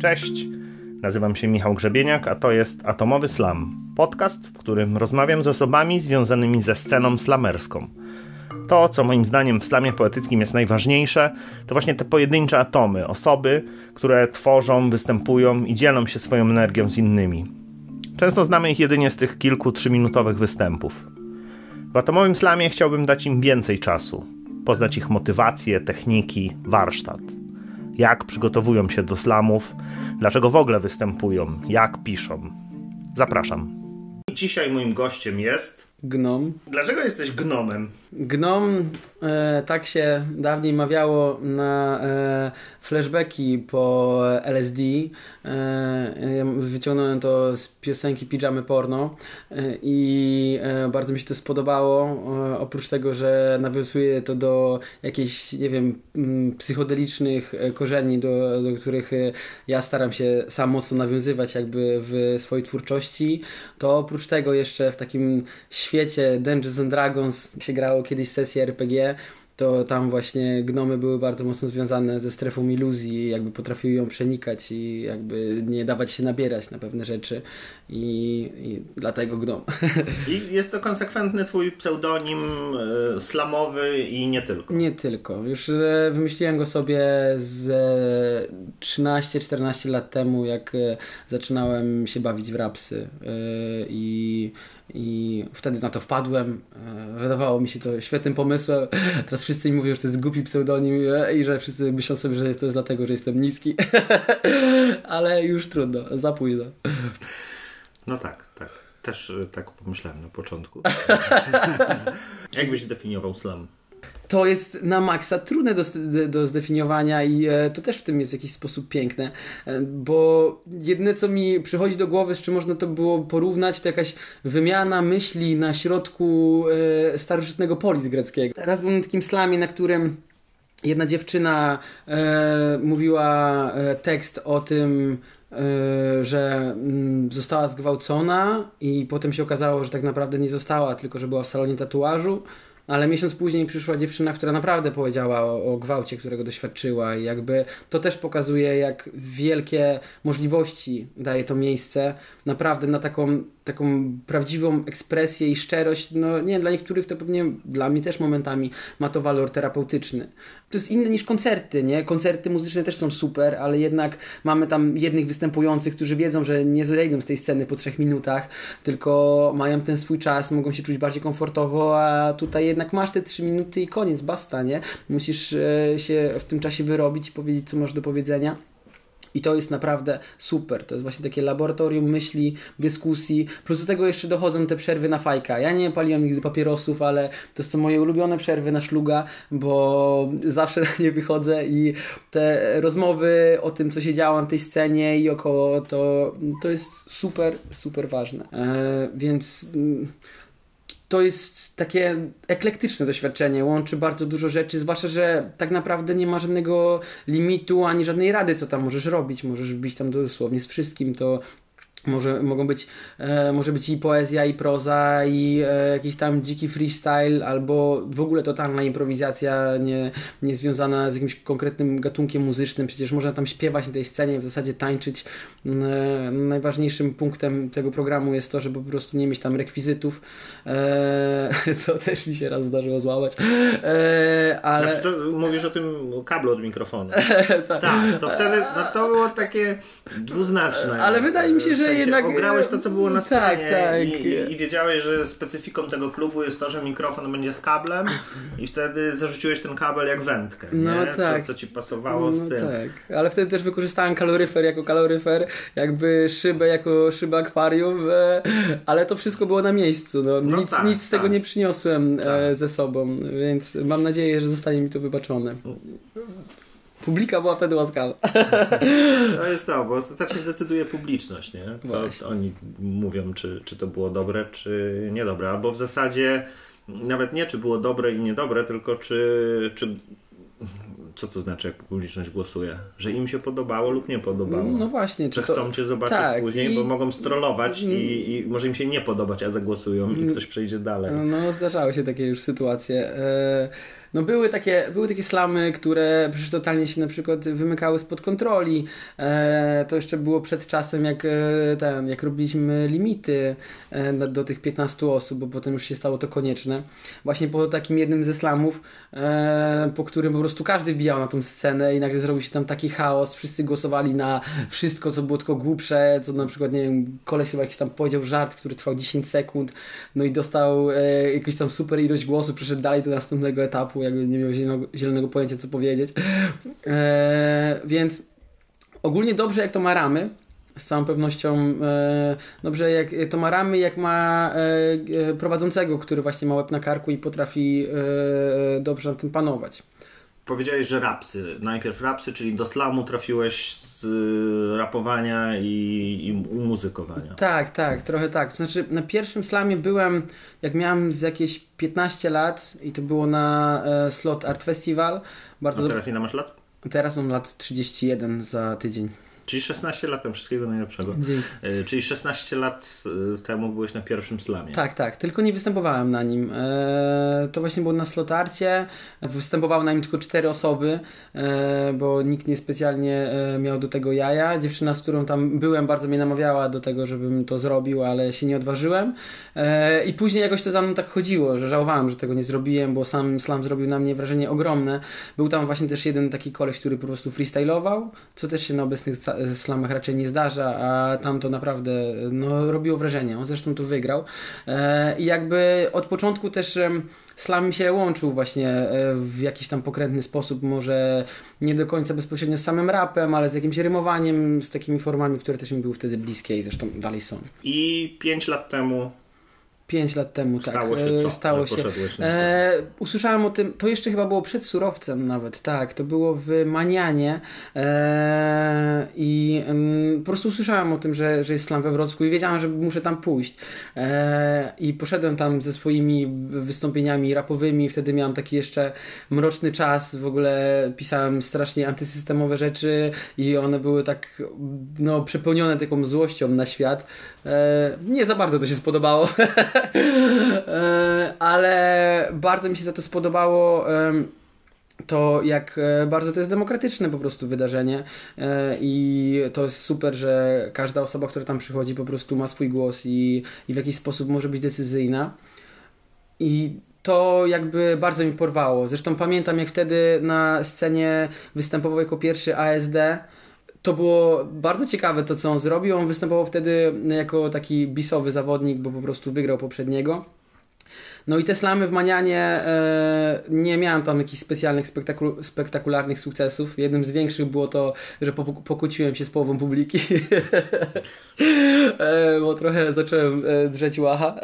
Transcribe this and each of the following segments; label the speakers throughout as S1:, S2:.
S1: Cześć, nazywam się Michał Grzebieniak, a to jest Atomowy Slam, podcast, w którym rozmawiam z osobami związanymi ze sceną slamerską. To, co moim zdaniem w slamie poetyckim jest najważniejsze, to właśnie te pojedyncze atomy, osoby, które tworzą, występują i dzielą się swoją energią z innymi. Często znamy ich jedynie z tych kilku trzyminutowych występów. W atomowym slamie chciałbym dać im więcej czasu, poznać ich motywacje, techniki, warsztat jak przygotowują się do slamów, dlaczego w ogóle występują, jak piszą. Zapraszam. Dzisiaj moim gościem jest.
S2: Gnom.
S1: Dlaczego jesteś gnomem?
S2: Gnom, e, tak się dawniej mawiało na e, flashbacki po LSD. E, wyciągnąłem to z piosenki Pijamy Porno e, i e, bardzo mi się to spodobało. E, oprócz tego, że nawiązuje to do jakichś, nie wiem, psychodelicznych korzeni, do, do których ja staram się sam mocno nawiązywać jakby w swojej twórczości, to oprócz tego jeszcze w takim świecie Dungeons and Dragons się grało kiedyś sesję RPG, to tam właśnie gnomy były bardzo mocno związane ze strefą iluzji, jakby potrafiły ją przenikać i jakby nie dawać się nabierać na pewne rzeczy i, i dlatego gnom.
S1: I jest to konsekwentny twój pseudonim y, slamowy i nie tylko.
S2: Nie tylko. Już y, wymyśliłem go sobie z 13-14 lat temu, jak y, zaczynałem się bawić w rapsy i i wtedy na to wpadłem. E, wydawało mi się to świetnym pomysłem. Teraz wszyscy mi mówią, że to jest głupi pseudonim i że wszyscy myślą sobie, że to jest dlatego, że jestem niski. Ale już trudno, za późno.
S1: No tak, tak. Też e, tak pomyślałem na początku. Jak byś zdefiniował slam?
S2: To jest na maksa trudne do, do zdefiniowania i e, to też w tym jest w jakiś sposób piękne, e, bo jedyne co mi przychodzi do głowy, z czym można to było porównać, to jakaś wymiana myśli na środku e, starożytnego polis greckiego. Teraz byłem na takim slamie, na którym jedna dziewczyna e, mówiła tekst o tym, że mm, została zgwałcona i potem się okazało, że tak naprawdę nie została, tylko że była w salonie tatuażu ale miesiąc później przyszła dziewczyna, która naprawdę powiedziała o, o, gwałcie, którego doświadczyła i jakby to też pokazuje, jak wielkie możliwości daje to miejsce. Naprawdę na taką, taką prawdziwą ekspresję i szczerość. No nie, dla niektórych to pewnie, dla mnie też momentami ma to walor terapeutyczny. To jest inne niż koncerty, nie? Koncerty muzyczne też są super, ale jednak mamy tam jednych występujących, którzy wiedzą, że nie zejdą z tej sceny po trzech minutach, tylko mają ten swój czas, mogą się czuć bardziej komfortowo, a tutaj jednak masz te trzy minuty i koniec, basta, nie? Musisz e, się w tym czasie wyrobić powiedzieć, co masz do powiedzenia. I to jest naprawdę super. To jest właśnie takie laboratorium myśli, dyskusji. Plus do tego jeszcze dochodzą te przerwy na fajka. Ja nie paliłem nigdy papierosów, ale to są moje ulubione przerwy na szluga, bo zawsze na nie wychodzę i te rozmowy o tym, co się działo na tej scenie i około, to, to jest super, super ważne. E, więc mm, to jest takie eklektyczne doświadczenie, łączy bardzo dużo rzeczy, zwłaszcza, że tak naprawdę nie ma żadnego limitu ani żadnej rady, co tam możesz robić. Możesz bić tam dosłownie z wszystkim, to może, mogą być, e, może być i poezja, i proza, i e, jakiś tam dziki freestyle, albo w ogóle totalna improwizacja, nie, nie związana z jakimś konkretnym gatunkiem muzycznym. Przecież można tam śpiewać na tej scenie, w zasadzie tańczyć. E, najważniejszym punktem tego programu jest to, żeby po prostu nie mieć tam rekwizytów, e, co też mi się raz zdarzyło złamać.
S1: E, ale... Znaczy to mówisz o tym kablu od mikrofonu. tak. tak, to wtedy no to było takie dwuznaczne.
S2: Ale wydaje mi się, że jednak...
S1: Ograłeś to, co było na tak, scenie tak, tak. I, i wiedziałeś, że specyfiką tego klubu jest to, że mikrofon będzie z kablem i wtedy zarzuciłeś ten kabel jak wędkę, no nie? Tak. Co, co ci pasowało no z tym.
S2: Tak, ale wtedy też wykorzystałem kaloryfer jako kaloryfer, jakby szybę jako szybę akwarium, e, ale to wszystko było na miejscu. No. no nic, tak, nic z tego tak. nie przyniosłem e, tak. ze sobą, więc mam nadzieję, że zostanie mi to wybaczone. Publika była wtedy łaskawa.
S1: To jest to, bo ostatecznie decyduje publiczność, nie? To, to oni mówią, czy, czy to było dobre, czy niedobre. Albo w zasadzie nawet nie, czy było dobre i niedobre, tylko czy, czy co to znaczy, jak publiczność głosuje? Że im się podobało lub nie podobało.
S2: No właśnie.
S1: Czy że chcą Cię zobaczyć tak, później, i... bo mogą strollować i, i, może im się nie podobać, a zagłosują i ktoś przejdzie dalej.
S2: No, zdarzały się takie już sytuacje. E, No były takie, były takie slamy, które przecież totalnie się na przykład wymykały spod kontroli. E, to jeszcze było przed czasem, jak, e, ten, jak robiliśmy limity e, do tych 15 osób, bo potem już się stało to konieczne. Właśnie po takim jednym ze slamów, e, po którym po prostu każdy wbijał na tą scenę i nagle zrobił się tam taki chaos. Wszyscy głosowali na wszystko, co było tylko głupsze, co na przykład, nie wiem, koleś chyba jakiś tam powiedział żart, który trwał 10 sekund, no i dostał e, jakąś tam super ilość głosów, przeszedł dalej do następnego etapu, jakby nie miał zielonego, zielonego pojęcia, co powiedzieć. E, więc ogólnie dobrze, jak to ma ramy, z całą pewnością e, dobrze, jak to ma ramy, jak ma e, e prowadzącego, który właśnie ma łeb na karku i potrafi e, dobrze na tym panować.
S1: Powiedziałeś, że rapsy. Najpierw rapsy, czyli do slamu trafiłeś z y, rapowania i, i umuzykowania.
S2: Tak, tak, trochę tak. Znaczy, na pierwszym slamie byłem, jak miałem z jakieś 15 lat i to było na e, Slot Art Festival.
S1: Bardzo A teraz ile masz lat?
S2: Teraz mam lat 31 za tydzień.
S1: Czyli 16 lat wszystkiego najlepszego. Dzięki. E, czyli 16 lat e, temu byłeś na pierwszym slamie.
S2: Tak, tak, tylko nie występowałem na nim. E, to właśnie było na slotarcie. Występowały na nim tylko cztery osoby, bo nikt nie specjalnie miał do tego jaja. Dziewczyna, z którą tam byłem, bardzo mnie namawiała do tego, żebym to zrobił, ale się nie odważyłem. I później jakoś to za mną tak chodziło, że żałowałem, że tego nie zrobiłem, bo sam slam zrobił na mnie wrażenie ogromne. Był tam właśnie też jeden taki koleś, który po prostu freestylował, co też się na obecnych slamach raczej nie zdarza, a tam to naprawdę no, robiło wrażenie. On zresztą tu wygrał. E, I jakby od początku też slam się łączył właśnie e, w jakiś tam pokrętny sposób, może nie do końca bezpośrednio z samym rapem, ale z jakimś rymowaniem, z takimi formami, które też mi były wtedy bliskie i zresztą dalej są.
S1: I pięć lat temu
S2: 5 lat temu,
S1: Stało tak. Się co?
S2: Stało się. E, usłyszałem o tym, to jeszcze chyba było przed surowcem nawet, tak. To było w Manianie e, i e, po prostu usłyszałem o tym, że, że jest slam we Wrocku i wiedziałem, że muszę tam pójść. E, I poszedłem tam ze swoimi wystąpieniami rapowymi. Wtedy miałem taki jeszcze mroczny czas. W ogóle pisałem strasznie antysystemowe rzeczy i one były tak no, przepełnione taką złością na świat. E, nie za bardzo to się spodobało. E, ale bardzo mi się za to spodobało to jak e, bardzo to jest demokratyczne po prostu wydarzenie i to jest super, że każda osoba, która tam przychodzi po prostu ma swój głos i, i w jakiś sposób może być decyzyjna i to jakby bardzo mi porwało. Zresztą pamiętam jak wtedy na scenie występował jako pierwszy ASD to było bardzo ciekawe to, co on zrobił. On występował wtedy jako taki bisowy zawodnik, bo po prostu wygrał poprzedniego. No i te slamy w Manianie e, nie miałem tam jakichś specjalnych spektakul spektakularnych sukcesów. Jednym z większych było to, że po pokłóciłem się z połową publiki. e, bo trochę zacząłem e, drzeć łacha.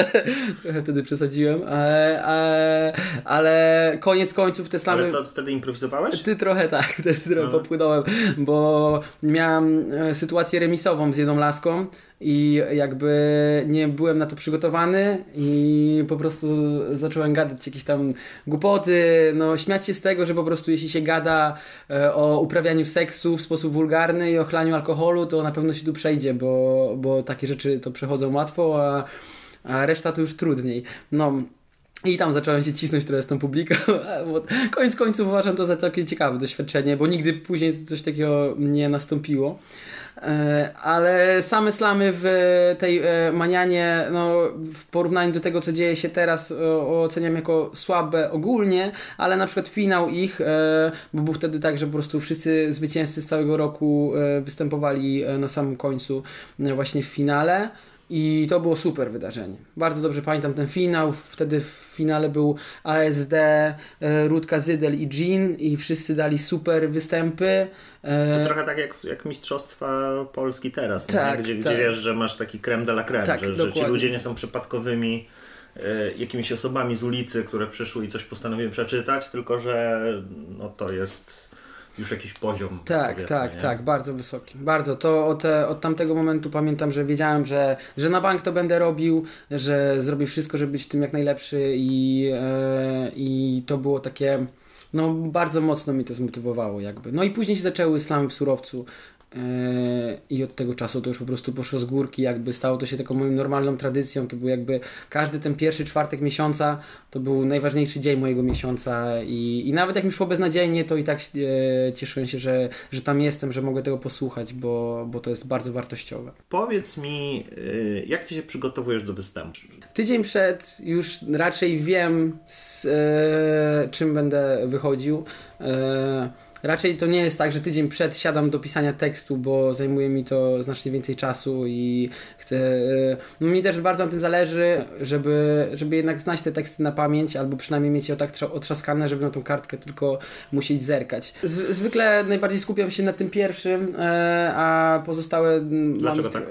S2: trochę wtedy przesadziłem. E, ale koniec końców te slamy...
S1: Ale to wtedy improwizowałeś?
S2: Ty trochę tak, wtedy trochę no. popłynąłem, bo miałem sytuację remisową z jedną laską i jakby nie byłem na to przygotowany i po prostu zacząłem gadać jakieś tam głupoty, no śmiać się z tego, że po prostu jeśli się gada e, o uprawianiu seksu w sposób wulgarny i o chlaniu alkoholu, to na pewno się tu przejdzie, bo, bo takie rzeczy to przechodzą łatwo, a, a reszta to już trudniej. No, i tam zacząłem się cisnąć trochę z tą publiką. Koniec końców uważam to za całkiem ciekawe doświadczenie, bo nigdy później coś takiego nie nastąpiło. E, ale same slamy w tej e, manianie, no, w porównaniu do tego, co dzieje się teraz, oceniam jako słabe ogólnie, ale na przykład finał ich, e, bo był wtedy tak, że po prostu wszyscy zwycięzcy z całego roku występowali na samym końcu, właśnie w finale. I to było super wydarzenie. Bardzo dobrze pamiętam ten finał. Wtedy w finale był ASD, e, Rutka Zydel i Jean i wszyscy dali super występy.
S1: E, to trochę tak jak, jak Mistrzostwa Polski teraz, tak, gdzie, tak. gdzie wiesz, że masz taki creme de la creme, tak, że, że ci ludzie nie są przypadkowymi e, jakimiś osobami z ulicy, które przyszły i coś postanowiły przeczytać, tylko że no, to jest już jakiś poziom.
S2: Tak, tak, nie? tak, bardzo wysoki. Bardzo. To od, od tamtego momentu pamiętam, że wiedziałem, że, że na bank to będę robił, że zrobię wszystko, żeby być tym jak najlepszy i, e, i to było takie, no bardzo mocno mi to zmotywowało jakby. No i później się zaczęły slamy w surowcu. I od tego czasu to już po prostu poszło z górki, jakby stało to się taką moją normalną tradycją, to był jakby każdy ten pierwszy czwartek miesiąca to był najważniejszy dzień mojego miesiąca i, i nawet jak mi szło beznadziejnie, to i tak e, cieszyłem się, że, że tam jestem, że mogę tego posłuchać, bo, bo to jest bardzo wartościowe.
S1: Powiedz mi, y, jak ty się przygotowujesz do występu?
S2: Tydzień przed już raczej wiem z e, czym będę wychodził. E, raczej to nie jest tak, że tydzień przed siadam do pisania tekstu, bo zajmuje mi to znacznie więcej czasu i chcę. No mi też bardzo na tym zależy, żeby, żeby jednak znać te teksty na pamięć, albo przynajmniej mieć je tak otrzaskane, żeby na tą kartkę tylko musieć zerkać. Z, zwykle najbardziej skupiam się na tym pierwszym, e, a pozostałe.
S1: Dlaczego mam, tak?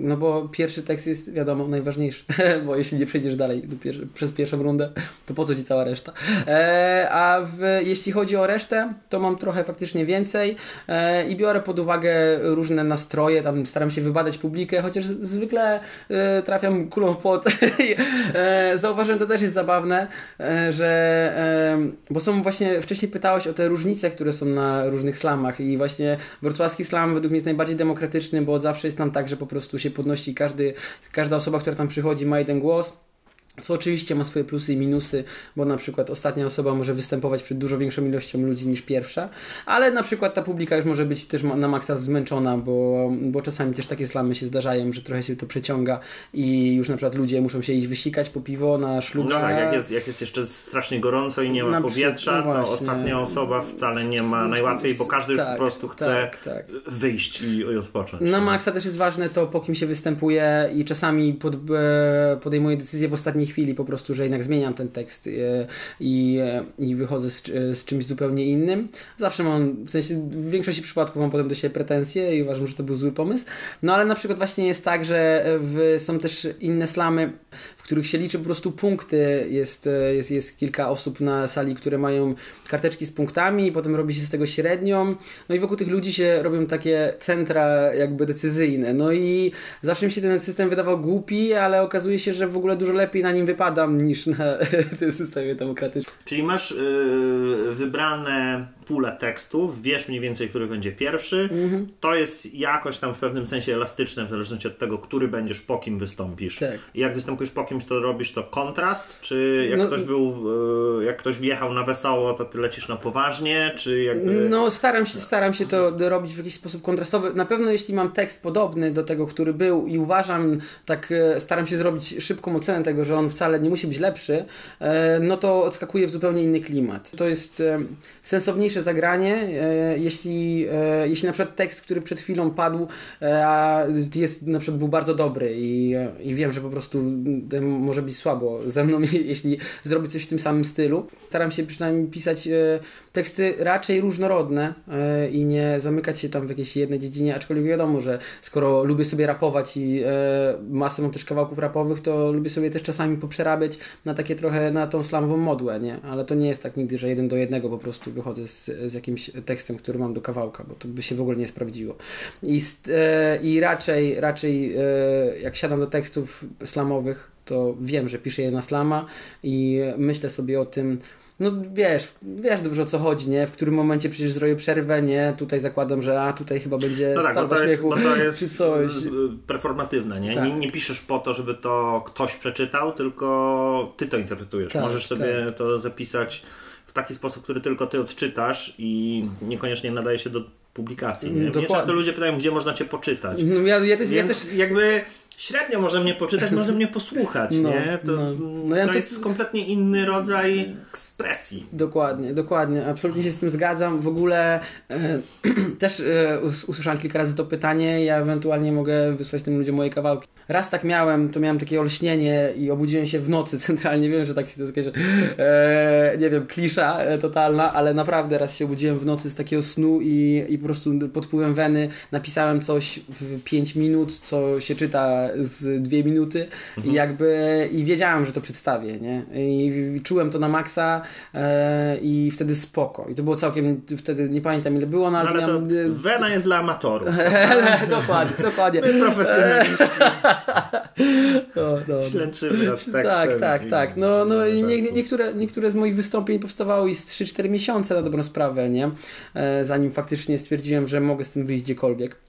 S2: No bo pierwszy tekst jest, wiadomo, najważniejszy, bo jeśli nie przejdziesz dalej przez pierwszą rundę, to po co ci cała reszta? E, a w, jeśli chodzi o resztę, to mam trochę faktycznie więcej e, i biorę pod uwagę różne nastroje, tam staram się wybadać publikę, chociaż zwykle e, trafiam kulą w pot. e, zauważyłem, to też jest zabawne, że bo są właśnie, wcześniej pytałeś o te różnice, które są na różnych slamach i właśnie wrocławski slam według mnie jest najbardziej demokratyczny, bo zawsze jest tam tak, że po prostu się podnosi każdy, każda osoba, która tam przychodzi ma jeden głos co oczywiście ma swoje plusy i minusy, bo na przykład ostatnia osoba może występować przed dużo większą ilością ludzi niż pierwsza, ale na przykład ta publika już może być też na maksa zmęczona, bo, bo czasami też takie slamy się zdarzają, że trochę się to przeciąga i już na przykład ludzie muszą się iść wysikać po piwo na szlugę.
S1: No tak, jak jest, jak jest jeszcze strasznie gorąco i nie ma na powietrza, no to ostatnia osoba wcale nie ma najłatwiej, bo każdy już tak, po prostu chce tak, tak. wyjść i, i odpocząć.
S2: Na maksa też jest ważne to, po kim się występuje i czasami pod, e, podejmuje decyzję w ostatniej chwili po prostu, że jednak zmieniam ten tekst i, e, i, e, i wychodzę z, z, czymś zupełnie innym. Zawsze mam, w sensie w większości przypadków mam potem do siebie pretensje i uważam, że to był zły pomysł. No ale na przykład właśnie jest tak, że w, są też inne slamy, w których się liczy po prostu punkty. Jest, e, jest, jest kilka osób na sali, które mają karteczki z punktami, potem robi się z tego średnią. No i wokół tych ludzi się robią takie centra jakby decyzyjne. No i zawsze mi się ten system wydawał głupi, ale okazuje się, że w ogóle dużo lepiej na nim wypadam niż na tym systemie demokratycznym.
S1: Czyli masz yy, wybrane pulę tekstów, wiesz mniej więcej, który będzie pierwszy. Mhm. To jest jakoś tam w pewnym sensie elastyczne, w zależności od tego, który będziesz, po kim wystąpisz. Tak. I jak występujesz po kimś, to robisz co? Kontrast? Czy jak no, ktoś był, yy, jak ktoś wjechał na wesoło, to ty lecisz na poważnie? Czy jakby...
S2: No staram się, staram się to robić w jakiś sposób kontrastowy. Na pewno jeśli mam tekst podobny do tego, który był i uważam, tak e, staram się zrobić szybką ocenę tego, że on wcale nie musi być lepszy, e, no to odskakuje w zupełnie inny klimat. To jest e, sensowniejsze zagranie, e, jeśli, jeśli na przykład tekst, który przed chwilą padł, a jest na przykład był bardzo dobry i, i wiem, że po prostu może być słabo ze mną, jeśli zrobię coś w tym samym stylu. Staram się przynajmniej pisać teksty raczej różnorodne i nie zamykać się tam w jakiejś jednej dziedzinie, aczkolwiek wiadomo, że skoro lubię sobie rapować i masę mam też kawałków rapowych, to lubię sobie też czasami poprzerabiać na takie trochę, na tą slamową modłę, nie? Ale to nie jest tak nigdy, że jeden do jednego po prostu wychodzę z, z jakimś tekstem, który mam do kawałka, bo to by się w ogóle nie sprawdziło. I, e, i raczej, raczej e, jak siadam do tekstów slamowych, to wiem, że piszę je na slama i myślę sobie o tym, no wiesz, wiesz dobrze o co chodzi, nie? W którym momencie przecież zrobię przerwę, nie? Tutaj zakładam, że a tutaj chyba będzie no tak, salwa śmiechu,
S1: bo to jest czy coś. performatywne, nie? Tak. nie? Nie piszesz po to, żeby to ktoś przeczytał, tylko ty to interpretujesz. Tak, Możesz sobie tak. to zapisać taki sposób, który tylko ty odczytasz i niekoniecznie nadaje się do publikacji. Nie? Mnie często ludzie pytają, gdzie można cię poczytać.
S2: No, ja, ja też,
S1: Więc
S2: ja też...
S1: jakby średnio może mnie poczytać, może mnie posłuchać, no, nie? To, no, no ja to jest kompletnie inny rodzaj ekspresji.
S2: Dokładnie, dokładnie. Absolutnie się z tym zgadzam. W ogóle e, też e, usłyszałem kilka razy to pytanie. Ja ewentualnie mogę wysłać tym ludziom moje kawałki. Raz tak miałem, to miałem takie olśnienie i obudziłem się w nocy centralnie. Wiem, że tak się to jest jakaś, e, nie wiem, klisza e, totalna, ale naprawdę raz się obudziłem w nocy z takiego snu i, i po prostu pod wpływem weny napisałem coś w 5 minut, co się czyta z 2 minuty mhm. i jakby i wiedziałem, że to przedstawię, nie? I, czułem to na maksa e, i wtedy spoko. I to było całkiem, wtedy nie pamiętam ile było, no ale,
S1: no, ale to, miałem... wena jest dla amatorów.
S2: dokładnie, dokładnie.
S1: Profesjonaliści.
S2: no, no.
S1: Ślęczymy nad tekstem.
S2: Tak, tak,
S1: i-
S2: tak. No, no i nie, nie, niektóre, niektóre z moich wystąpień powstawały i z 3-4 miesiące na dobrą sprawę, nie? E, zanim faktycznie stwierdziłem, że mogę z tym wyjść gdziekolwiek.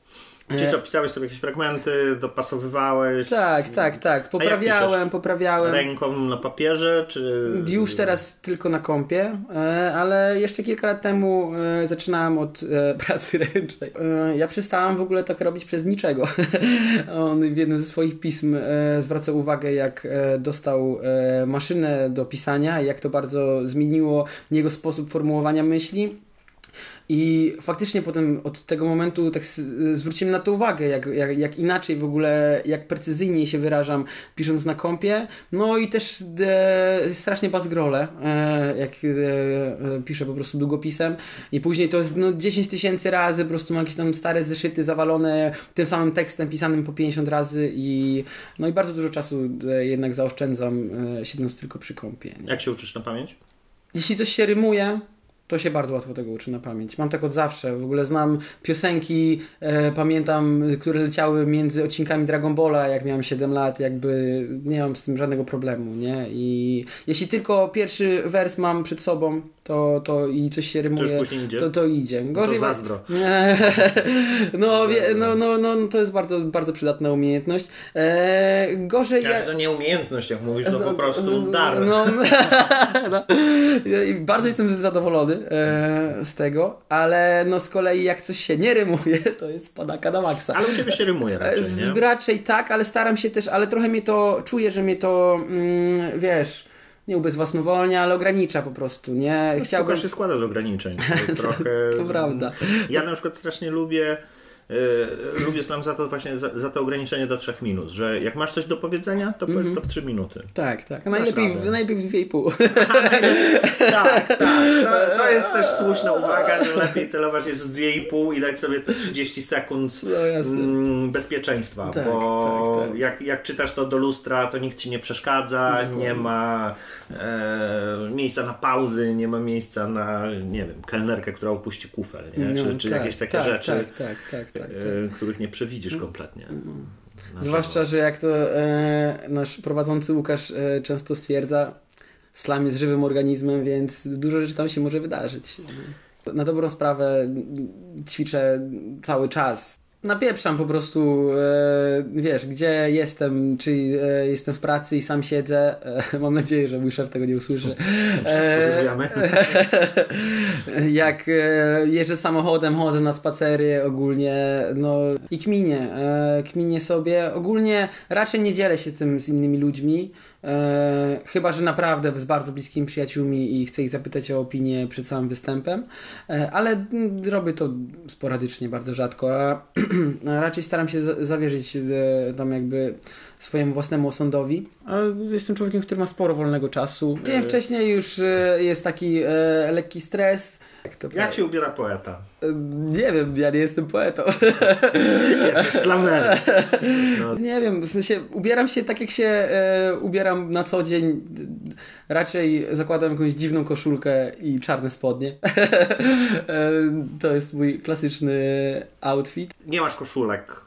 S1: Czyli co, pisałeś sobie jakieś fragmenty, dopasowywałeś?
S2: Tak, tak, tak. Poprawiałem, poprawiałem.
S1: Ręką na papierze, czy...
S2: Już teraz tylko na kompie, e, ale jeszcze kilka lat temu e, zaczynałem od e, pracy ręcznej. E, Ja przestałem w ogóle tak robić przez niczego. On w jednym ze swoich pism e, zwraca uwagę, jak e, dostał e, maszynę do pisania i jak to bardzo zmieniło jego sposób formułowania myśli. I faktycznie potem od tego momentu tak zwróciłem na to uwagę, jak, jak, jak inaczej w ogóle, jak precyzyjniej się wyrażam pisząc na kompie. No i też e, strasznie bazgrole, e, jak e, e, piszę po prostu długopisem. I później to jest no, 10 tysięcy razy, po prostu mam jakieś tam stare zeszyty zawalone tym samym tekstem pisanym po 50 razy i no i bardzo dużo czasu e, jednak zaoszczędzam e, siedząc tylko przy kompie. Nie?
S1: Jak się uczysz na pamięć?
S2: Jeśli coś się rymuje, to się bardzo łatwo tego uczy na pamięć. Mam tak od zawsze. W ogóle znam piosenki, e, pamiętam, które leciały między odcinkami Dragon Balla, jak miałem 7 lat, jakby nie mam z tym żadnego problemu, nie? I jeśli tylko pierwszy wers mam przed sobą, to, to i coś się
S1: To
S2: rymuje,
S1: później idzie?
S2: to, to idzie.
S1: to zazdro.
S2: no, wie, no, no, no, to jest bardzo, bardzo przydatna umiejętność. E, gorzej
S1: Ja, to nie umiejętność, jak mówisz, to po prostu dar.
S2: No, no. Bardzo jestem zadowolony e, z tego, ale no z kolei jak coś się nie rymuje, to jest padaka na maksa.
S1: Ale u Ciebie się rymuje raczej,
S2: Z,
S1: nie?
S2: raczej tak, ale staram się też, ale trochę mnie to, czuję, że mnie to, mm, wiesz, nie ubezwłasnowolnia, ale ogranicza po prostu, nie?
S1: Chciałbym...
S2: Chciałbym...
S1: się składa z ograniczeń. To trochę...
S2: To prawda.
S1: Ja na przykład strasznie lubię lubię slam za to właśnie za, za to ograniczenie do trzech minut, że jak masz coś do powiedzenia, to powiedz to w trzy minuty.
S2: Tak, tak. Najlepiej,
S1: radę.
S2: najlepiej w dwie i pół.
S1: Tak, tak. To, to jest też słuszna uwaga, że lepiej celować jest z 2,5 i dać sobie te 30 sekund
S2: No
S1: mm, bezpieczeństwa,
S2: Tak,
S1: bo
S2: tak, tak.
S1: Jak, jak czytasz to do lustra, to nikt ci nie przeszkadza, nie ma e, miejsca na pauzy, nie ma miejsca na, nie wiem, kelnerkę, która opuści kufel, nie? czy,
S2: No,
S1: czy
S2: tak,
S1: jakieś takie
S2: tak,
S1: rzeczy,
S2: Tak, tak, tak, tak. tak.
S1: e, których nie przewidzisz kompletnie. Na
S2: Zwłaszcza, że jak to e, nasz prowadzący Łukasz e, często stwierdza, slam jest żywym organizmem, więc dużo rzeczy tam się może wydarzyć. Na dobrą sprawę m, ćwiczę cały czas. Napieprzam po prostu, e, wiesz, gdzie jestem, czy e, jestem w pracy i sam siedzę. E, mam nadzieję, że mój szef tego nie usłyszy. E,
S1: Pozdrawiamy.
S2: jak e, jeżdżę samochodem, chodzę na spacery ogólnie, no i kminię, e, kminię sobie. Ogólnie raczej nie dzielę się tym z innymi ludźmi, e, chyba, że naprawdę z bardzo bliskimi przyjaciółmi i chcę ich zapytać o opinię przed samym występem, e, ale mm, robię to sporadycznie, bardzo rzadko, a, a raczej staram się za- zawierzyć z, tam jakby swojemu własnemu osądowi. A Jestem człowiekiem, który ma sporo wolnego czasu. Dzień wcześniej już e, jest taki e, lekki stres. Jak, to
S1: Jak się ubiera poeta?
S2: Nie wiem, ja nie jestem poetą.
S1: Jesteś slamerem. No,
S2: Nie wiem, w sensie ubieram się tak jak się e, ubieram na co dzień. Raczej zakładam jakąś dziwną koszulkę i czarne spodnie. e, to jest mój klasyczny outfit.
S1: nie masz koszulek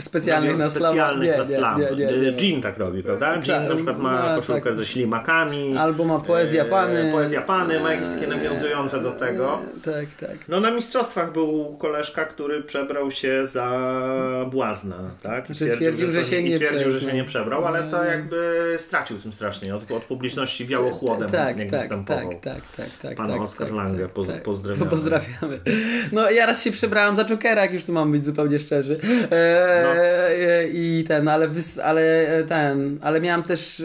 S2: Specjalnych na slam.
S1: specjalnych na slam. E, Jean tak robi, prawda? Jean
S2: Tak,
S1: na przykład ma
S2: no,
S1: koszulkę
S2: tak.
S1: ze ślimakami.
S2: Albo ma poezja
S1: e,
S2: pany.
S1: Poezja pany, ma jakieś takie nawiązujące do tego.
S2: Tak, tak.
S1: No na mistrzostwach był koleżka, który przebrał się za błazna, tak? I
S2: twierdził, że się nie
S1: twierdził, że
S2: przebrał.
S1: się nie przebrał, ale to jakby stracił tym strasznie. Od, od publiczności wiało chłodem,
S2: tak,
S1: jak
S2: tak,
S1: występował.
S2: tak, tak, tak, tak,
S1: Pan
S2: tak,
S1: Oskar
S2: tak,
S1: Lange,
S2: tak,
S1: poz-
S2: tak.
S1: pozdrawiamy.
S2: Pozdrawiamy. No ja raz się przebrałem za Jokera, jak już tu mam być zupełnie szczerzy. Eee,
S1: No.
S2: e, I ten, ale, ale e, ten, ale miałem też e,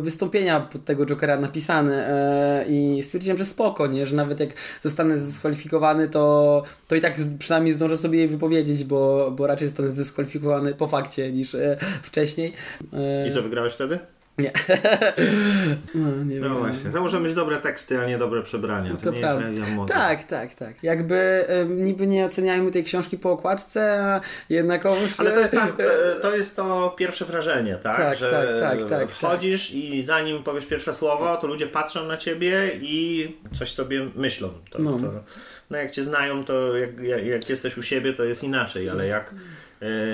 S2: wystąpienia pod tego Jokera napisane e, i stwierdziłem, że spoko, nie? że nawet jak zostanę zdyskwalifikowany, to, to i tak przynajmniej zdążę sobie je wypowiedzieć, bo, bo raczej zostanę zdyskwalifikowany po fakcie niż e, wcześniej. E,
S1: I co, wygrałeś wtedy?
S2: Nie. no, nie
S1: No właśnie, to może być dobre teksty, a nie dobre przebrania. To,
S2: To
S1: nie
S2: prawda.
S1: jest mody.
S2: Tak, tak, tak. Jakby em, niby nie oceniajmy tej książki po okładce, a jednakowoż...
S1: Ale to jest, tam, e, to jest to pierwsze wrażenie, tak?
S2: Tak,
S1: że
S2: tak, tak, tak,
S1: wchodzisz i zanim powiesz pierwsze słowo, to ludzie patrzą na ciebie i coś sobie myślą. To,
S2: No.
S1: to, no jak cię znają, to jak, jak, jak jesteś u siebie, to jest inaczej, ale jak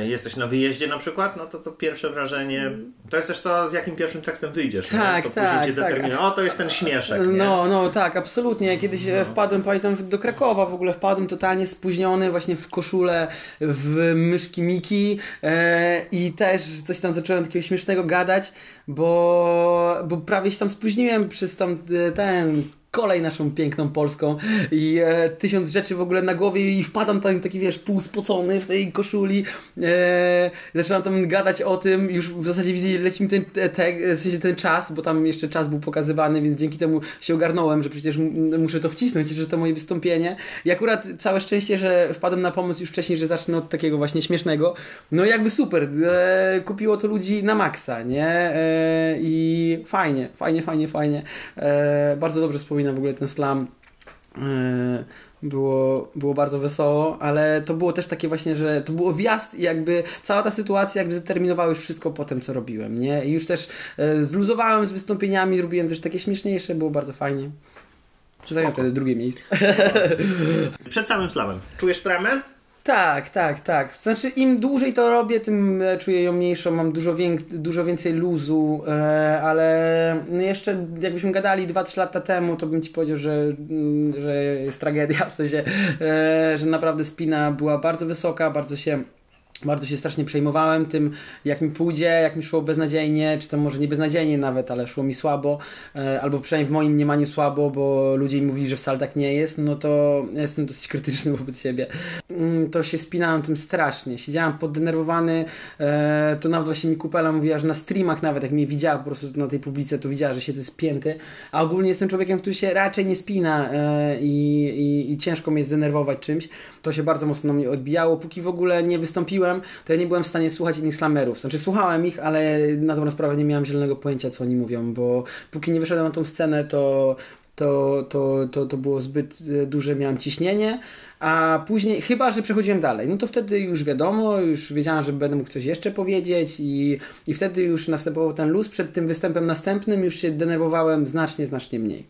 S1: jesteś na wyjeździe na przykład, no to to pierwsze wrażenie, to jest też to, z jakim pierwszym tekstem wyjdziesz.
S2: Tak,
S1: nie? To
S2: tak,
S1: później cię
S2: tak.
S1: determinuje. O, to jest ten śmieszek, nie?
S2: No, no tak, absolutnie. Ja Kiedyś no. wpadłem, pamiętam, do Krakowa w ogóle wpadłem totalnie spóźniony, właśnie w koszulę, w myszki Miki e, i też coś tam zacząłem takiego śmiesznego gadać, bo, bo prawie się tam spóźniłem przez tam e, ten kolej naszą piękną polską i e, tysiąc rzeczy w ogóle na głowie i wpadam tam taki, wiesz, półspocony w tej koszuli e, zaczynam tam gadać o tym, już w zasadzie widzę, leci mi ten, te, w sensie ten czas, bo tam jeszcze czas był pokazywany, więc dzięki temu się ogarnąłem, że przecież muszę to wcisnąć, że to moje wystąpienie i akurat całe szczęście, że wpadłem na pomysł już wcześniej, że zacznę od takiego właśnie śmiesznego, no jakby super, e, kupiło to ludzi na maksa, nie? E, I fajnie, fajnie, fajnie, fajnie. E, bardzo dobrze wspominam w ogóle ten slam. E, było, było bardzo wesoło, ale to było też takie właśnie, że to było wjazd i jakby cała ta sytuacja jakby zdeterminowała już wszystko po tym, co robiłem, nie? I już też e, zluzowałem z wystąpieniami, robiłem też takie śmieszniejsze, było bardzo fajnie. Zająłem wtedy drugie miejsce.
S1: Przed samym slamem. Czujesz tremę?
S2: Tak, tak, tak. Znaczy im dłużej to robię, tym czuję ją mniejszą, mam dużo, dużo więcej luzu, e, ale jeszcze jakbyśmy gadali 2-3 lata temu, to bym Ci powiedział, że, mm, że jest tragedia, w sensie, e, że naprawdę spina była bardzo wysoka, bardzo się bardzo się strasznie przejmowałem tym, jak mi pójdzie, jak mi szło beznadziejnie, czy to może nie beznadziejnie nawet, ale szło mi słabo, e, albo przynajmniej w moim mniemaniu słabo, bo ludzie mi mówili, że wcale tak nie jest, no to jestem dosyć krytyczny wobec siebie. Mm, to się spinałem tym strasznie. Siedziałem poddenerwowany, e, to nawet właśnie mi Kupela mówiła, że na streamach nawet, jak mnie widziała po prostu na tej publice, to widziała, że siedzę spięty, a ogólnie jestem człowiekiem, który się raczej nie spina e, i, i, i ciężko mnie zdenerwować czymś. To się bardzo mocno na mnie odbijało, póki w ogóle nie wystąpiłem to ja nie byłem w stanie słuchać innych slamerów. Znaczy słuchałem ich, ale na dobrą sprawę nie miałem zielonego pojęcia, co oni mówią, bo póki nie wyszedłem na tą scenę, to to, to, to, to było zbyt duże, miałem ciśnienie, a później, chyba, że przechodziłem dalej, no to wtedy już wiadomo, już wiedziałem, że będę mógł coś jeszcze powiedzieć i, i wtedy już następował ten luz. Przed tym występem następnym już się denerwowałem znacznie, znacznie mniej.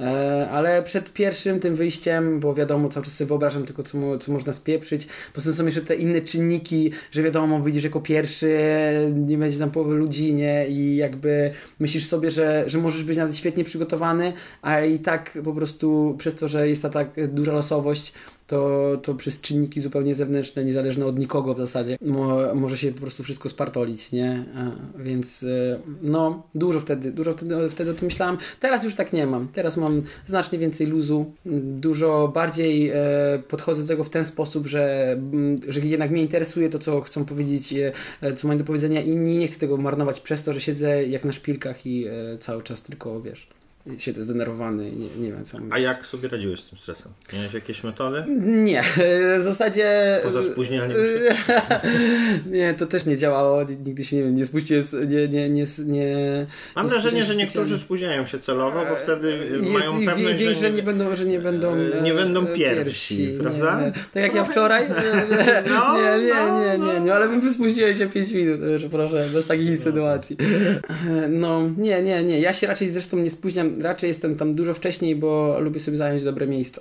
S2: E, ale przed pierwszym tym wyjściem, bo wiadomo, cały czas sobie wyobrażam tylko, co, co można spieprzyć. Poza tym są jeszcze te inne czynniki, że wiadomo, wyjdziesz jako pierwszy, nie będzie tam połowy ludzi, nie? I jakby myślisz sobie, że, że możesz być nawet świetnie przygotowany, a i tak po prostu przez to, że jest ta tak duża losowość, to, to przez czynniki zupełnie zewnętrzne, niezależne od nikogo w zasadzie, mo, może się po prostu wszystko spartolić, nie? A, więc e, no, dużo wtedy, dużo wtedy, wtedy o tym myślałem. Teraz już tak nie mam. Teraz mam znacznie więcej luzu, dużo bardziej e, podchodzę do tego w ten sposób, że, że jednak mnie interesuje to, co chcą powiedzieć, e, co mają do powiedzenia inni. Nie chcę tego marnować przez to, że siedzę jak na szpilkach i cały czas tylko, wiesz siedzę zdenerwowany i nie, nie wiem co
S1: A jak sobie radziłeś z tym stresem? Miałeś jakieś metody?
S2: Nie, w zasadzie...
S1: Poza spóźnianiem
S2: Nie, to też nie działało, nigdy się nie wiem, nie spuściłem, nie, nie, nie, nie
S1: Mam nie wrażenie, że niektórzy spóźniają się celowo, bo wtedy jest, mają pewność,
S2: że, że nie będą, że nie będą,
S1: nie będą e, pierwsi, pierwsi prawda? Nie,
S2: tak jak ja wczoraj? No, nie, nie, nie, nie, nie, no, ale bym spóźniłem się 5 minut, proszę, bez takich no. sytuacji. No, nie, nie, nie, ja się raczej zresztą nie spóźniam raczej jestem tam dużo wcześniej, bo lubię sobie zająć dobre miejsce.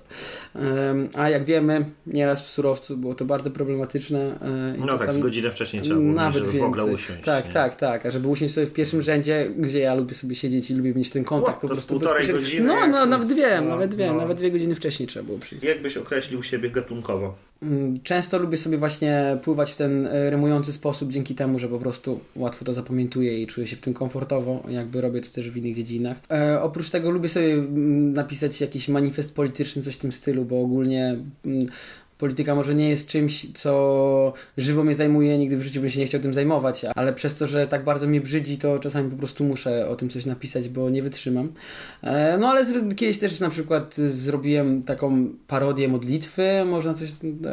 S2: A jak wiemy, nieraz w surowcu było to bardzo problematyczne.
S1: E, I no tak, z godzinę wcześniej trzeba było nawet żeby w ogóle usiąść.
S2: Tak,
S1: nie?
S2: tak, tak. A żeby usiąść sobie w pierwszym rzędzie, gdzie ja lubię sobie siedzieć i lubię mieć ten kontakt
S1: Ło,
S2: po prostu.
S1: półtorej godziny.
S2: No, no nawet dwie, no, nawet dwie, no. nawet dwie godziny wcześniej trzeba było przyjść.
S1: Jak byś określił siebie gatunkowo?
S2: Mm, często lubię sobie właśnie pływać w ten e, rymujący sposób dzięki temu, że po prostu łatwo to zapamiętuję i czuję się w tym komfortowo, jakby robię to też w innych dziedzinach. E, oprócz tego lubię sobie mm, napisać jakiś manifest polityczny, coś w tym stylu, bo ogólnie mm, polityka może nie jest czymś, co żywo mnie zajmuje, nigdy w życiu bym się nie chciał tym zajmować, ale przez to, że tak bardzo mnie brzydzi, to czasami po prostu muszę o tym coś napisać, bo nie wytrzymam. E, no ale kiedyś też na przykład zrobiłem taką parodię modlitwy, można coś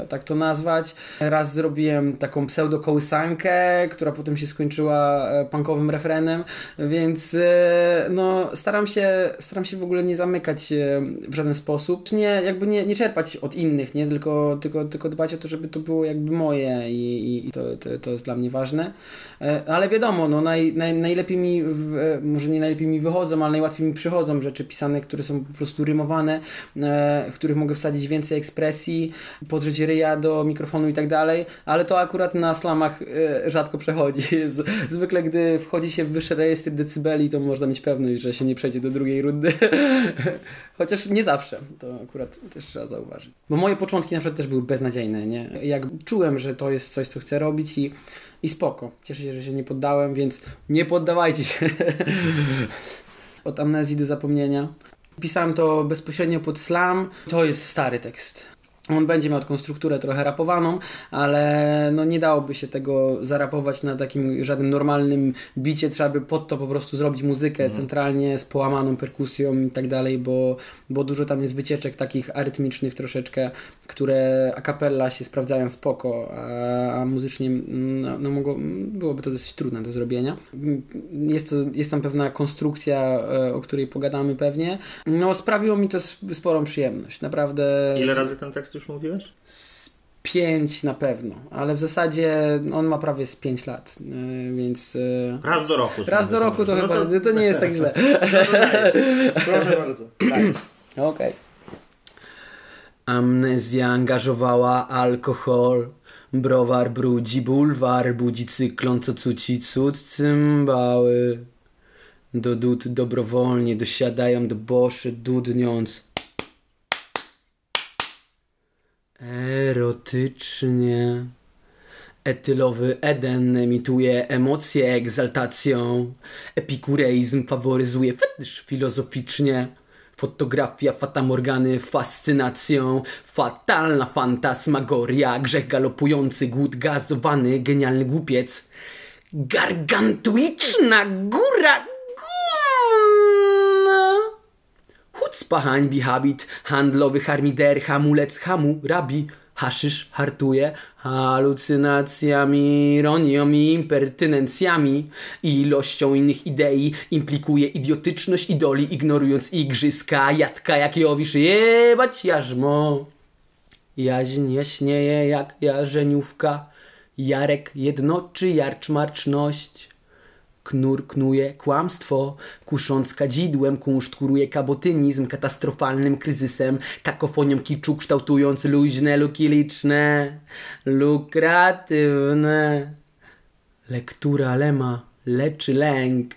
S2: tak to nazwać. Raz zrobiłem taką pseudo-kołysankę, która potem się skończyła e, punkowym refrenem, więc e, no staram się, staram się w ogóle nie zamykać w żaden sposób, nie, jakby nie, nie czerpać od innych, nie, tylko tylko, tylko, dbać o to, żeby to było jakby moje i, i to, to, to jest dla mnie ważne. E, ale wiadomo, no naj, naj, najlepiej mi, e, może nie najlepiej mi wychodzą, ale najłatwiej mi przychodzą rzeczy pisane, które są po prostu rymowane, w których mogę wsadzić więcej ekspresji, podrzeć ryja do mikrofonu i tak dalej, ale to akurat na slamach rzadko przechodzi. Zwykle gdy wchodzi się w wyższe rejestry decybeli, to można mieć pewność, że się nie przejdzie do drugiej rundy. Chociaż nie zawsze, to akurat też trzeba zauważyć. Bo moje początki na przykład też były beznadziejne, nie? Jak czułem, że to jest coś, co chcę robić i, i spoko. Cieszę się, że się nie poddałem, więc nie poddawajcie się. Od amnezji do zapomnienia. Pisałem to bezpośrednio pod slam. To jest stary tekst. On będzie miał taką strukturę trochę rapowaną, ale no nie dałoby się tego zarapować na takim żadnym normalnym bicie. Trzeba by pod to po prostu zrobić muzykę mhm. centralnie z połamaną perkusją i tak dalej, bo, bo dużo tam jest wycieczek takich arytmicznych troszeczkę, które a cappella się sprawdzają spoko, a, a muzycznie no, no mogło, byłoby to dosyć trudne do zrobienia. Jest, to, jest tam pewna konstrukcja, e, o której pogadamy pewnie. No sprawiło mi to sporą przyjemność. Naprawdę.
S1: Ile razy ten tekst już mówiłeś?
S2: Z pięć na pewno, ale w zasadzie on ma prawie z pięć lat, y, więc... Y,
S1: raz do roku.
S2: Raz do roku to no chyba, to... to... nie jest tak źle.
S1: No Proszę bardzo.
S2: Okej. Okay. Amnezja angażowała alkohol. Browar brudzi bulwar, budzi cyklon, co cuci cud cymbały. Do dud dobrowolnie dosiadają do boszy, dudniąc. Erotycznie. Etylowy Eden emituje emocje egzaltacją. Epikureizm faworyzuje fetysz filozoficznie. Fotografia fatamorgany fascynacją. Fatalna fantasmagoria. Grzech galopujący, głód gazowany, genialny głupiec. Gargantuiczna góra Chucpa hańbi habit, handlowy harmider, hamulec hamu, rabi, haszysz hartuje halucynacjami, ironią i impertynencjami i ilością innych idei implikuje idiotyczność idoli, ignorując igrzyska, jadka jak Jowisz, jebać jarzmo. Jaźń jaśnieje jak jarzeniówka, Jarek jednoczy jarczmarczność. Knur knuje kłamstwo, kusząc kadzidłem, kunszt kuruje kabotynizm katastrofalnym kryzysem, kakofonią kiczu kształtując luźne luki liczne, lukratywne. Lektura lema leczy lęk,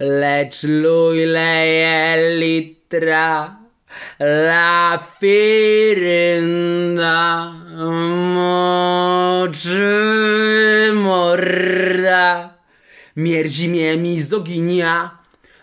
S2: lecz luj leje litra. La firynda moczy morda Mierzi mnie mizoginia.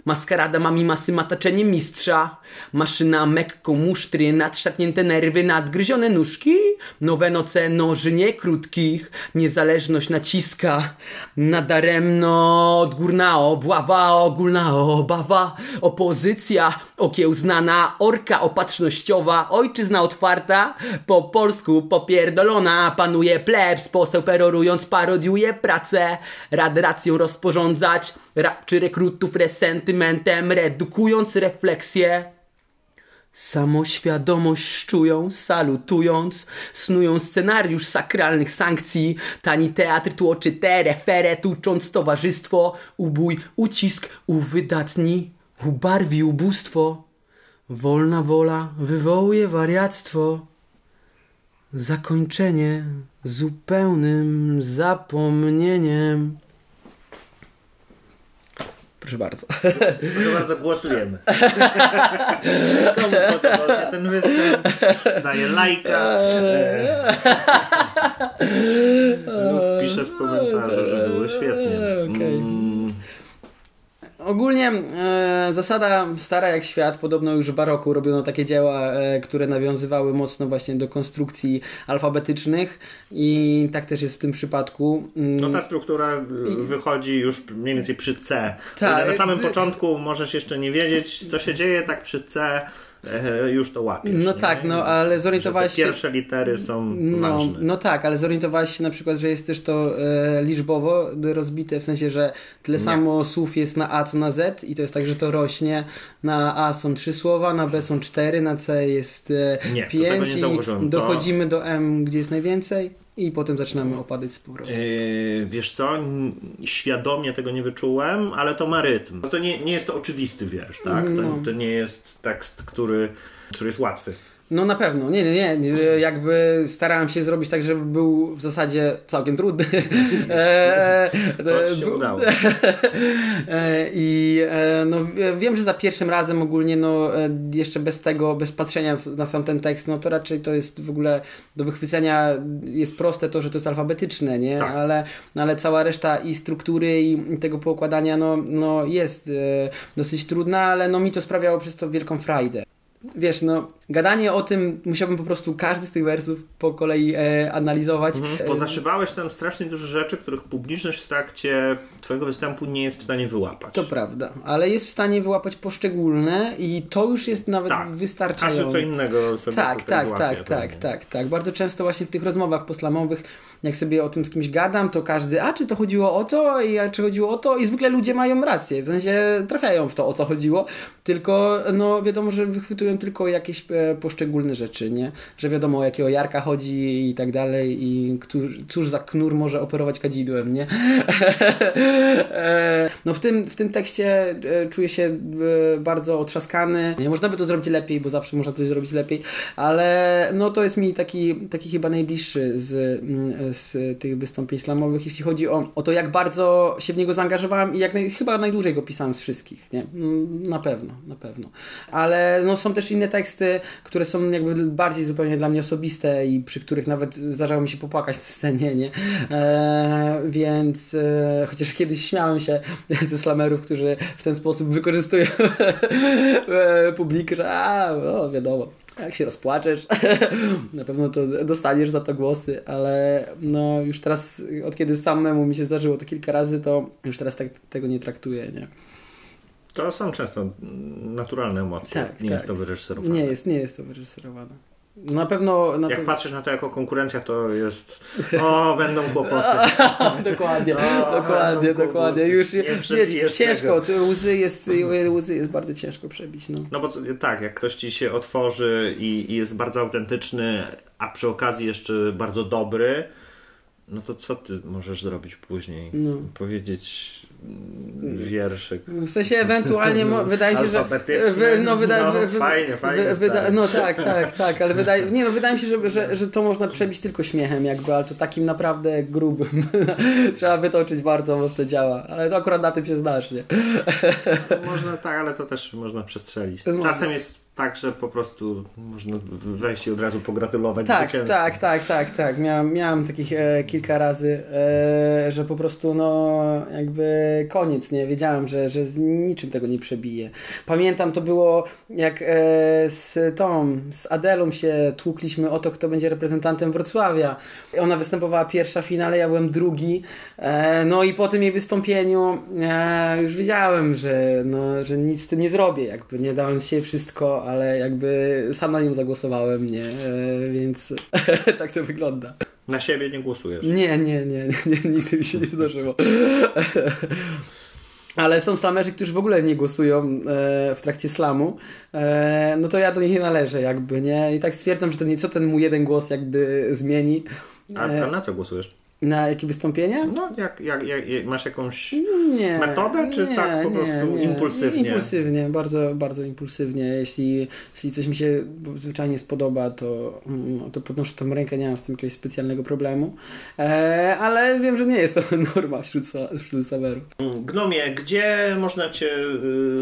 S2: Maskarada ma mi masy mataczenie mistrza. Maszyna mekko musztry, nadszarpnięte nerwy, nadgryzione nóżki. Nowe noce noży nie krótkich. Niezależność naciska. Nadaremno odgórna obława, ogólna obawa. Opozycja okiełznana, orka opatrznościowa. Ojczyzna otwarta, po polsku popierdolona. Panuje plebs, poseł perorując parodiuje pracę. Rad racją rozporządzać, ra czy rekrutów resentymentem, redukując refleksję. Samoświadomość szczują, salutując, snują scenariusz sakralnych sankcji, tani teatr tłoczy te referę, tucząc towarzystwo, ubój, ucisk, uwydatni, ubarwi ubóstwo. Wolna wola wywołuje wariactwo. Zakończenie zupełnym zapomnieniem. Proszę bardzo.
S1: Proszę bardzo, głosujemy. Komu podobał się ten występ? Daję lajka. lub piszę w komentarzu, że było świetnie. Okay.
S2: Ogólnie e, zasada stara jak świat, podobno już w baroku robiono takie dzieła, e, które nawiązywały mocno właśnie do konstrukcji alfabetycznych i tak też jest w tym przypadku.
S1: Mm. No ta struktura I... wychodzi już mniej więcej przy C. Tak, na samym wy... początku możesz jeszcze nie wiedzieć, co się dzieje, tak przy C e, już to łapiesz.
S2: No
S1: nie?
S2: tak, no ale zorientowałeś się...
S1: pierwsze litery są
S2: no,
S1: ważne.
S2: No tak, ale zorientowałeś się na przykład, że jest też to e, liczbowo rozbite, w sensie, że tyle
S1: Nie.
S2: samo słów jest na A co na Z i to jest tak, że to rośnie. Na A są trzy słowa, na B są cztery, na C jest e,
S1: Nie, to
S2: pięć i
S1: To-
S2: dochodzimy do M, gdzie jest najwięcej i potem zaczynamy opadać z powrotem.
S1: Yy, wiesz co, świadomie tego nie wyczułem, ale to ma rytm. To nie, nie jest to oczywisty wiersz, tak? To,
S2: No.
S1: to nie jest tekst, który, który jest łatwy.
S2: No na pewno, nie, nie, nie, nie. jakby starałem się zrobić tak, żeby był w zasadzie całkiem trudny. E,
S1: To się
S2: bu-
S1: udało.
S2: E, I e, no, wie- wiem, że za pierwszym razem ogólnie, no e, jeszcze bez tego, bez patrzenia na sam ten tekst, no to raczej to jest w ogóle do wychwycenia jest proste to, że to jest alfabetyczne, nie?
S1: Tak.
S2: Ale, ale cała reszta i struktury i tego poukładania, no, no jest e, dosyć trudna, ale no mi to sprawiało przez to wielką frajdę. Wiesz, no, gadanie o tym musiałbym po prostu każdy z tych wersów po kolei e, analizować.
S1: Mhm. Pozaszywałeś tam strasznie dużo rzeczy, których publiczność w trakcie twojego występu nie jest w stanie wyłapać.
S2: To prawda, ale jest w stanie wyłapać poszczególne i to już jest nawet
S1: Tak.
S2: wystarczające.
S1: Każdy co innego sobie
S2: Tak, tak,
S1: złapie,
S2: tak, tak,
S1: nie.
S2: tak, tak. Bardzo często właśnie w tych rozmowach poslamowych, jak sobie o tym z kimś gadam, to każdy, a czy to chodziło o to, i a czy chodziło o to, i zwykle ludzie mają rację, w sensie trafiają w to, o co chodziło, tylko no wiadomo, że wychwytują tylko jakieś e, poszczególne rzeczy, nie? Że wiadomo o jakiego Jarka chodzi i tak dalej i któż, cóż za knur może operować kadzidłem, nie? E, no w tym, w tym tekście e, czuję się e, bardzo otrzaskany. Nie można by to zrobić lepiej, bo zawsze można coś zrobić lepiej, ale no to jest mi taki, taki chyba najbliższy z, mm, z tych wystąpień slamowych, jeśli chodzi o, o to, jak bardzo się w niego zaangażowałem i jak naj, chyba najdłużej go pisałem z wszystkich, nie? Mm, Na pewno, na pewno. Ale no, są też inne teksty, które są jakby bardziej zupełnie dla mnie osobiste i przy których nawet zdarzało mi się popłakać na scenie, nie? E, więc e, chociaż kiedyś śmiałem się ze slamerów, którzy w ten sposób wykorzystują e, publikę, że a, no, wiadomo, jak się rozpłaczesz, na pewno to dostaniesz za to głosy, ale no już teraz, od kiedy samemu mi się zdarzyło to kilka razy, to już teraz tak tego nie traktuję, nie?
S1: To są często naturalne emocje.
S2: Tak,
S1: nie
S2: tak.
S1: jest to wyreżyserowane.
S2: Nie jest, nie jest to wyreżyserowane. Na pewno... Na
S1: Jak patrzysz na to jako konkurencja, to jest o, będą kłopoty.
S2: dokładnie,
S1: O,
S2: dokładnie, dokładnie. Już
S1: nie przebijesz
S2: ciężko,
S1: tego.
S2: to łzy jest, łzy jest bardzo ciężko przebić, no.
S1: No bo tak, jak ktoś ci się otworzy i, i jest bardzo autentyczny, a przy okazji jeszcze bardzo dobry, no to co ty możesz zrobić później?
S2: No.
S1: Powiedzieć wierszyk.
S2: W sensie ewentualnie wydaje mi się, że. Wy- no, wyda,
S1: No,
S2: wy-
S1: fajnie, fajnie,
S2: wy- wyda. No tak, tak, tak, ale wydaje, nie, no, wydaje mi się, że, że, że to można przebić tylko śmiechem, jakby, ale to takim naprawdę grubym. Trzeba wytoczyć bardzo mocne działa, ale to akurat na tym się znasz, nie?
S1: Można tak, ale to też można przestrzelić. Czasem jest tak, że po prostu można wejść i od razu pogratulować
S2: Tak,
S1: zwycięstwa.
S2: tak, tak, tak, tak. Miałem, miałem takich e, kilka razy, e, że po prostu no jakby koniec, nie? Wiedziałem, że, że z niczym tego nie przebiję. Pamiętam, to było jak e, z tą, z Adelą się tłukliśmy o to, kto będzie reprezentantem Wrocławia. Ona występowała pierwsza w finale, ja byłem drugi. E, no i po tym jej wystąpieniu e, już wiedziałem, że, no, że nic z tym nie zrobię, jakby nie dałem się wszystko, ale jakby sam na nią zagłosowałem, nie? E, więc tak to wygląda.
S1: Na siebie nie głosujesz.
S2: Nie, nie, nie, nie, nigdy mi się nie zdarzyło. Ale są slamerzy, którzy w ogóle nie głosują e, w trakcie slamu, e, no to ja do nich nie należę jakby, nie? I tak stwierdzam, że ten, co ten mój jeden głos jakby zmieni.
S1: A,
S2: E,
S1: a na co głosujesz?
S2: Na jakie wystąpienie?
S1: No, jak, jak, jak, masz jakąś
S2: Nie.
S1: metodę, czy tak po prostu impulsywnie?
S2: Impulsywnie, bardzo, bardzo impulsywnie. Jeśli, jeśli coś mi się zwyczajnie spodoba, to, mm, to podnoszę tą rękę, nie mam z tym jakiegoś specjalnego problemu. E, ale wiem, że nie jest to norma wśród, wśród sawerów.
S1: Gnomie, gdzie można Cię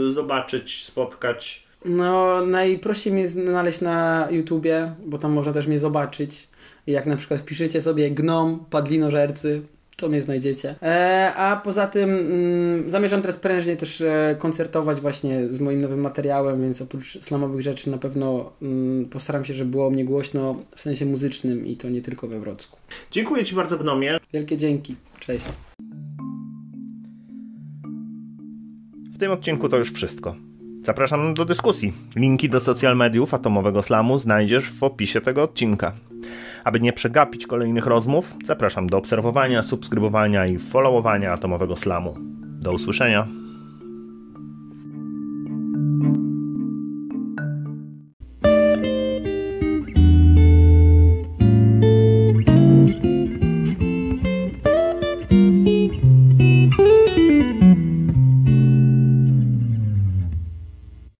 S1: y, zobaczyć, spotkać?
S2: No, najprościej mnie znaleźć na YouTubie, bo tam można też mnie zobaczyć. Jak na przykład wpiszecie sobie gnom, padlinożercy, to mnie znajdziecie. E, a poza tym mm, zamierzam teraz prężnie też e, koncertować właśnie z moim nowym materiałem, więc oprócz slamowych rzeczy na pewno mm, postaram się, żeby było mnie głośno w sensie muzycznym i to nie tylko we Wrocku.
S1: Dziękuję Ci bardzo, Gnomie.
S2: Wielkie dzięki. Cześć.
S1: W tym odcinku to już wszystko. Zapraszam do dyskusji. Linki do social mediów Atomowego Slamu znajdziesz w opisie tego odcinka. Aby nie przegapić kolejnych rozmów, zapraszam do obserwowania, subskrybowania i followowania Atomowego Slamu. Do usłyszenia.